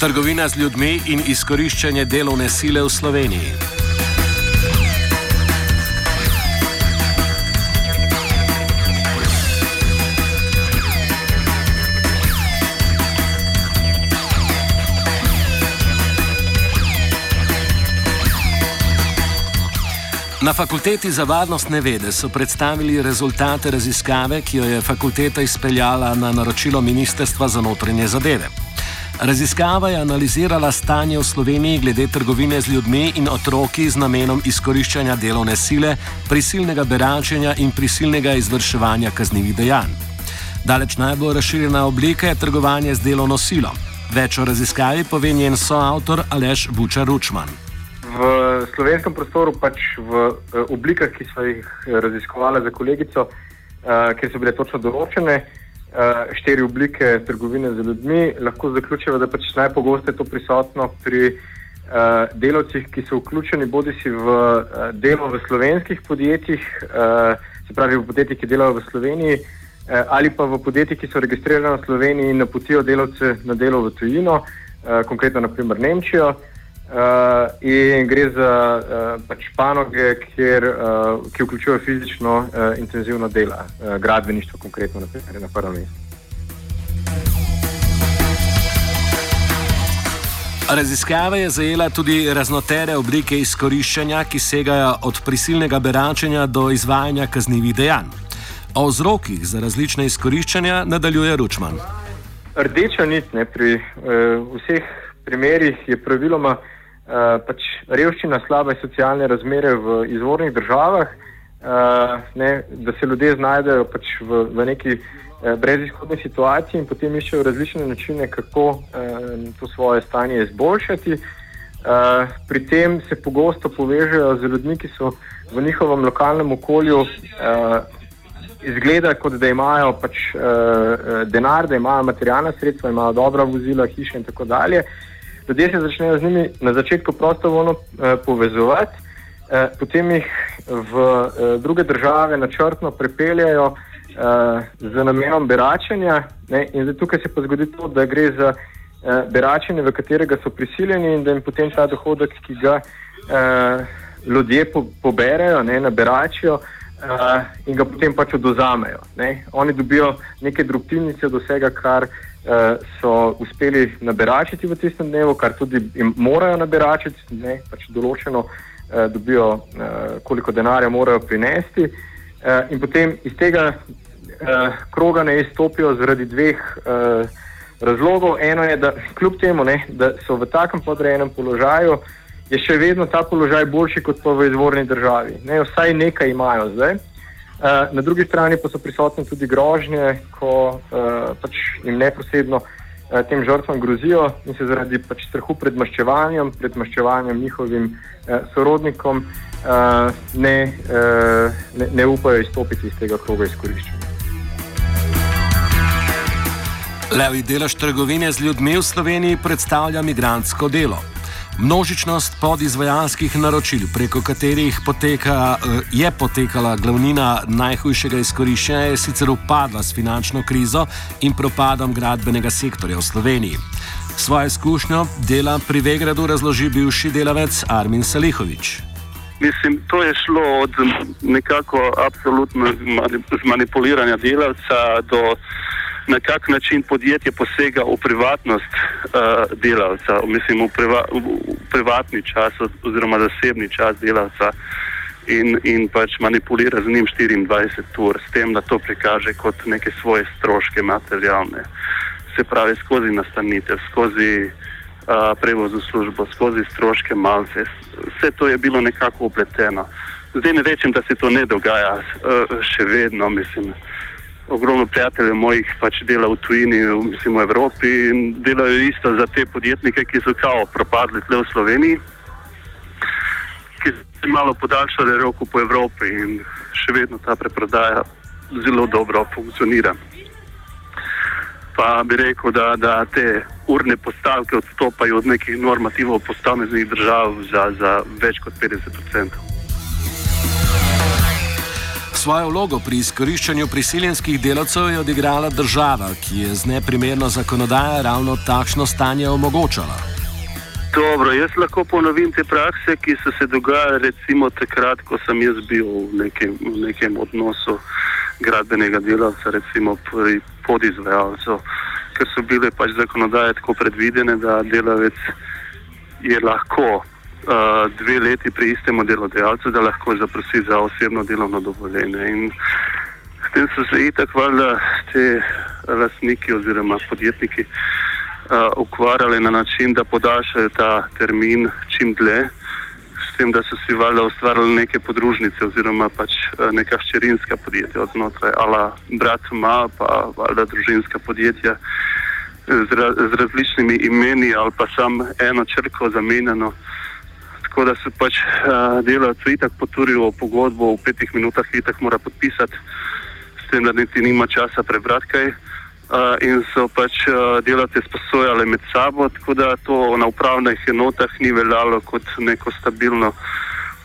Trgovina z ljudmi in izkoriščanje delovne sile v Sloveniji. Na fakulteti za varnostne vede so predstavili rezultate raziskave, ki jo je fakulteta izpeljala na naročilo Ministrstva za notranje zadeve. Raziskava je analizirala stanje v Sloveniji glede trgovine z ljudmi in otroki z namenom izkoriščanja delovne sile, prisilnega beračenja in prisilnega izvrševanja kaznjivih dejanj. Daleč najbolj razširjena oblika je trgovanje z delovno silo. Več o raziskavi pove njen soavtor Aleš Bučar Ručman v slovenskem prostoru, pač v uh, oblikah, ki so jih raziskovali za kolegico, uh, ker so bile točno določene, uh, štiri oblike trgovine z ljudmi, lahko zaključimo, da pač najpogosteje je to prisotno pri uh, delavcih, ki so vključeni bodi si v uh, delo v slovenskih podjetjih, uh, se pravi v podjetjih, ki delajo v Sloveniji. Ali pa v podjetjih, ki so registrirane v Sloveniji in napotijo delavce na delo v tujino, konkretno naprimer Nemčijo, Uh, in gre za uh, pač panoge, kjer, uh, ki vključujejo fizično uh, intenzivno delo, uh, gradbeništvo, konkretno naprimer, na prvem mestu. Raziskava je zajela tudi raznotere oblike izkoriščanja, ki segajo od prisilnega beračenja do izvajanja kaznjivih dejanj. O vzrokih za različne izkoriščanja nadaljuje Ručman. Rdeča nit ne, pri uh, vseh primerih je praviloma uh, Eh, pač revščina, slabe socialne razmere v izvornih državah, uh, ne, da se ljudje znajdejo pač v, v neki uh, brezizhodni situaciji in potem iščejo različne načine, kako uh, to svoje stanje izboljšati. Uh, pri tem se pogosto povežejo z ljudmi, ki so v njihovem lokalnem okolju. Uh, Izgleda, kot da imajo pač, uh, denar, da imajo materialna sredstva, imajo dobra vozila, hiše in tako dalje. Uh, ljudje se začnejo z njimi na začetku prostovoljno eh, povezovati, eh, potem jih v eh, druge države načrtno prepeljajo eh, z namenom beračenja. Ne, in tukaj se pa zgodi to, da gre za eh, beračenje, v katerega so prisiljeni in da jim potem ta dohodek, ki ga eh, ljudje po, poberajo, ne, naberačijo. Uh, in ga potem pač oduzamejo. Oni dobijo neke drobtinice od vsega, kar uh, uh, so uspeli naberačiti v tistem dnevu, kar tudi jim morajo naberačiti, ne, pač določeno uh, dobijo, uh, koliko denarja morajo prinesti. Uh, in potem iz tega uh, kroga ne izstopijo zaradi dveh uh, razlogov. Eno je, da kljub temu, ne, da so v takem podrejenem položaju, je še vedno ta položaj boljši kot pa v izvorni državi. Ne, vsaj nekaj imajo zdaj. Eh, na drugi strani pa so prisotne tudi grožnje, ko uh, pač jim neposredno uh, tem žrtvam grozijo in se zaradi pač strahu pred maščevanjem, pred maščevanjem njihovim uh, sorodnikom uh, ne, uh, ne, ne upajo izstopiti iz tega kroga izkoriščanja. Levi delež trgovine z ljudmi v Sloveniji predstavlja migransko delo. Množičnost podizvajalskih naročil, preko katerih poteka, eh, je potekala glavnina najhujšega izkoriščenja, je sicer upadla s finančno krizo in propadom gradbenega sektorja v Sloveniji. Svojo izkušnjo dela pri Vegradu razloži bivši delavec Armin Salihovič. Mislim, to je šlo od nekako absolutno zmanipuliranja delavca do na kak način podjetje posega v privatnost uh, delavca, mislim, v, priva, v, privatni čas oziroma zasebni čas delavca in, in pač manipulira z njim 24 ur, s tem, da to prikaže kot neke svoje stroške materialne. Se pravi, skozi nastanitev, skozi uh, prevoz v službo, skozi stroške malce. Vse to je bilo nekako upleteno. Zdaj ne rečem, da se to ne dogaja, uh, še vedno mislim ogromno prijateljev mojih pač dela v tujini, mislim v Evropi in delajo isto za te podjetnike, ki so kao propadli tle v Sloveniji, ki so malo podaljšali roko po Evropi in še vedno ta preprodaja zelo dobro funkcionira. Pa bi rekel, da, da te urne postavke odstopajo od nekih normativov posameznih držav za, za več kot 50 odstotkov. Svojo vlogo pri izkoriščanju priseljenskih delavcev je odigrala država, ki je z neprimerno zakonodajo ravno takšno stanje omogočala. Dobro, jaz lahko ponovim te prakse, ki so se dogajale recimo takrat, ko sem jaz bil v nekem, v nekem odnosu gradbenega delavca, recimo pri podizvajalcu, ker so bile pač zakonodaje tako predvidene, da delavec je lahko uh, dve leti pri istem delodajalcu, da lahko zaprosi za osebno delovno dovoljenje. In s tem so se itak valjda te lastniki oziroma podjetniki uh, ukvarjali na način, da podaljšajo ta termin čim dlje. S tem, da so si valjda ustvarjali neke podružnice oziroma pač neka ščerinska podjetja od znotraj, ala brat ma, pa valjda družinska podjetja z, ra z različnimi imeni ali pa sam eno črko zamenjano. Tako da se pač uh, delavci itak poturijo v pogodbo, v petih minutah itak mora podpisati, s tem, da niti nima časa prebrati kaj. Uh, in so pač uh, delavci sposojali med sabo, tako da to na upravnih enotah ni veljalo kot neko stabilno,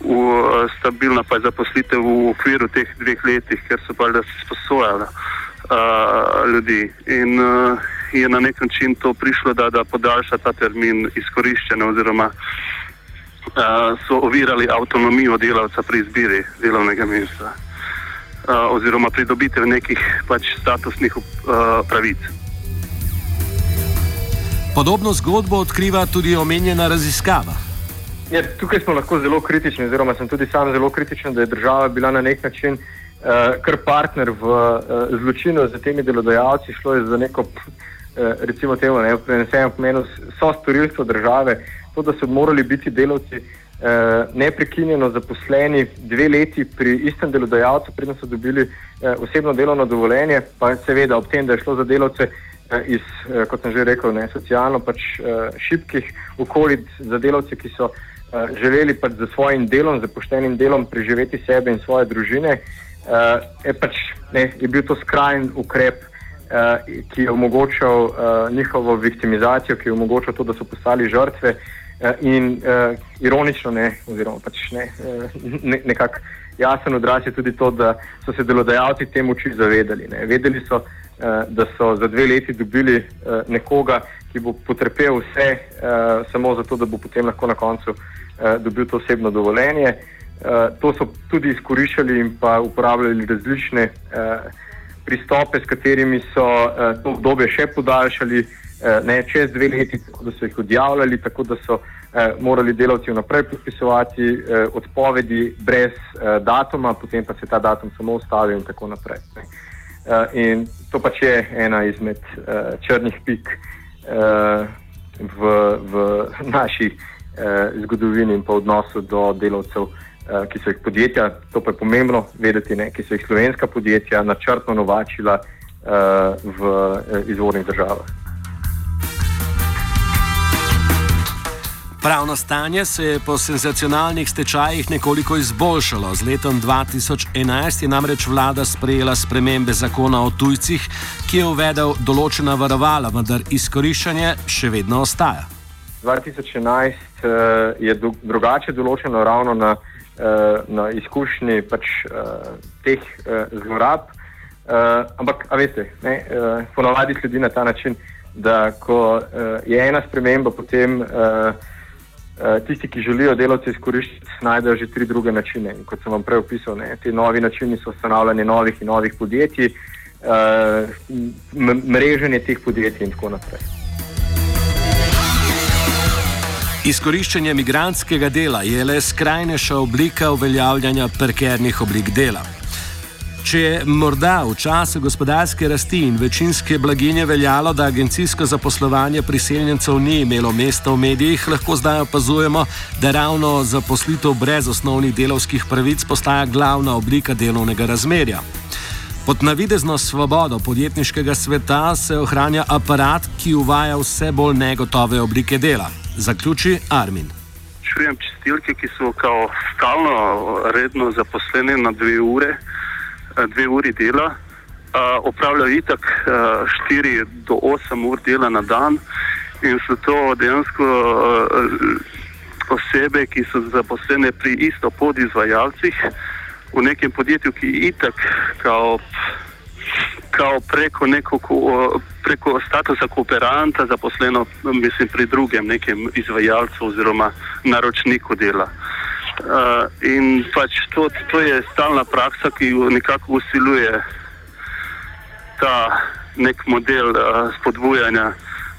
v, stabilna pa zaposlitev v okviru teh dveh letih, ker so pač da se sposojali uh, ljudi. In uh, je na nek način to prišlo, da, da podaljša ta termin izkoriščanja oziroma uh, so ovirali avtonomijo delavca pri izbiri delovnega mesta uh, oziroma pridobitev nekih pač statusnih uh, pravic. Podobno zgodbo odkriva tudi omenjena raziskava. Ja, tukaj smo lahko zelo kritični, oziroma sem tudi sam zelo kritičen, da je država bila na nek način uh, kar partner v uh, zločinu z temi delodajalci. Šlo je za neko, uh, recimo, temu, ne, prenesenem pomenu, so storilstvo države, to, da so morali biti delavci eh, neprekinjeno zaposleni dve leti pri istem delodajalcu, preden so dobili eh, osebno delovno dovoljenje, pa seveda ob tem, da je šlo za delavce eh, iz, eh, kot sem že rekel, ne, socialno pač eh, šibkih okolij, za delavce, ki so eh, želeli pač za svojim delom, za poštenim delom preživeti sebe in svoje družine, eh, je, pač, ne, je bil to skrajen ukrep. Uh, ki je omogočal uh, njihovo viktimizacijo, ki je omogočal to, da so postali žrtve, uh, Eh, in uh, ironično, ne, oziroma pač ne, eh, ne, nekako jasen odraz je tudi to, da so se delodajalci te moči zavedali. Ne. Vedeli so, uh, da so za dve leti dobili uh, nekoga, ki bo potrpel vse, uh, samo zato, da bo potem lahko na koncu uh, dobil to osebno dovoljenje. Uh, to so tudi izkoriščali in pa uporabljali različne uh, pristope, s katerimi so uh, to obdobje še podaljšali. Uh, Eh, ne, čez dve leti, tako da so jih odjavljali, tako da so eh, morali delavci vnaprej podpisovati eh, odpovedi brez eh, datuma, potem pa se ta datum samo ustavi in tako naprej. Eh, in to pač je ena izmed eh, črnih pik eh, v, v naši eh, zgodovini in pa odnosu do delavcev. Uh, ki so jih podjetja, to pa je pomembno vedeti, ne, ki so jih slovenska podjetja načrtno novačila uh, v uh, izvornih državah. Pravno stanje se je po senzacionalnih stečajih nekoliko izboljšalo. Z letom 2011 je namreč vlada sprejela spremembe zakona o tujcih, ki je uvedel določena varovala, vendar izkoriščanje še vedno ostaja. 2011 uh, eh, je drugače določeno ravno na, uh, na izkušnji pač, uh, teh zlorab. Ampak, veste, ne, ponavadi sledi na ta način, da ko je ena sprememba, potem. Uh, Eh, tisti, ki želijo delavce izkoriščati, najdejo že tri druge načine. In kot sem vam prej opisal, ne, ti novi načini so ustanavljanje novih in novih podjetij, uh, mreženje teh podjetij in tako naprej. Izkoriščanje migranskega dela je le skrajnejša oblika uveljavljanja prekernih oblik dela. Če je morda v času gospodarske rasti in večinske blaginje veljalo, da agencijsko zaposlovanje priseljencev ni imelo mesta v medijih, lahko zdaj opazujemo, da ravno zaposlitev brez osnovnih delovskih pravic postaja glavna oblika delovnega razmerja. Pod navidezno svobodo podjetniškega sveta se ohranja aparat, ki uvaja vse bolj negotove oblike dela. Zaključi Armin. Čujem čistilke, ki so kao stalno, redno zaposlene na dve ure. Eh, dve uri dela, uh, opravljajo itak uh, 4 do 8 ur dela na dan in so to dejansko uh, osebe, ki so zaposlene pri isto podizvajalcih, v nekem podjetju, ki je itak kao, kao preko, neko, preko statusa kooperanta zaposleno, mislim, pri drugem izvajalcu oziroma naročniku dela. Uh, in pač to, to je stalna praksa, ki nekako usiluje ta nek model uh, spodbujanja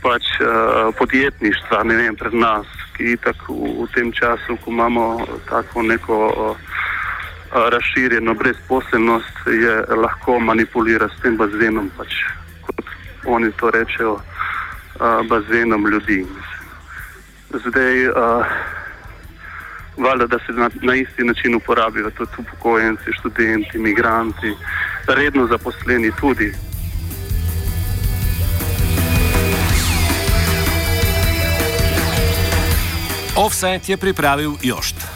pač, uh, podjetništva, vem, pred nas, ki tako v, v tem času, ko imamo tako neko uh, razširjeno brezposelnost, je lahko manipulira s tem bazenom, pač, kot oni to rečejo, uh, bazenom ljudi. Zdaj, uh, valjda, da se na, na isti način uporabijo tudi upokojenci, študenti, imigranti, redno zaposleni tudi. Offset je pripravil Jošt.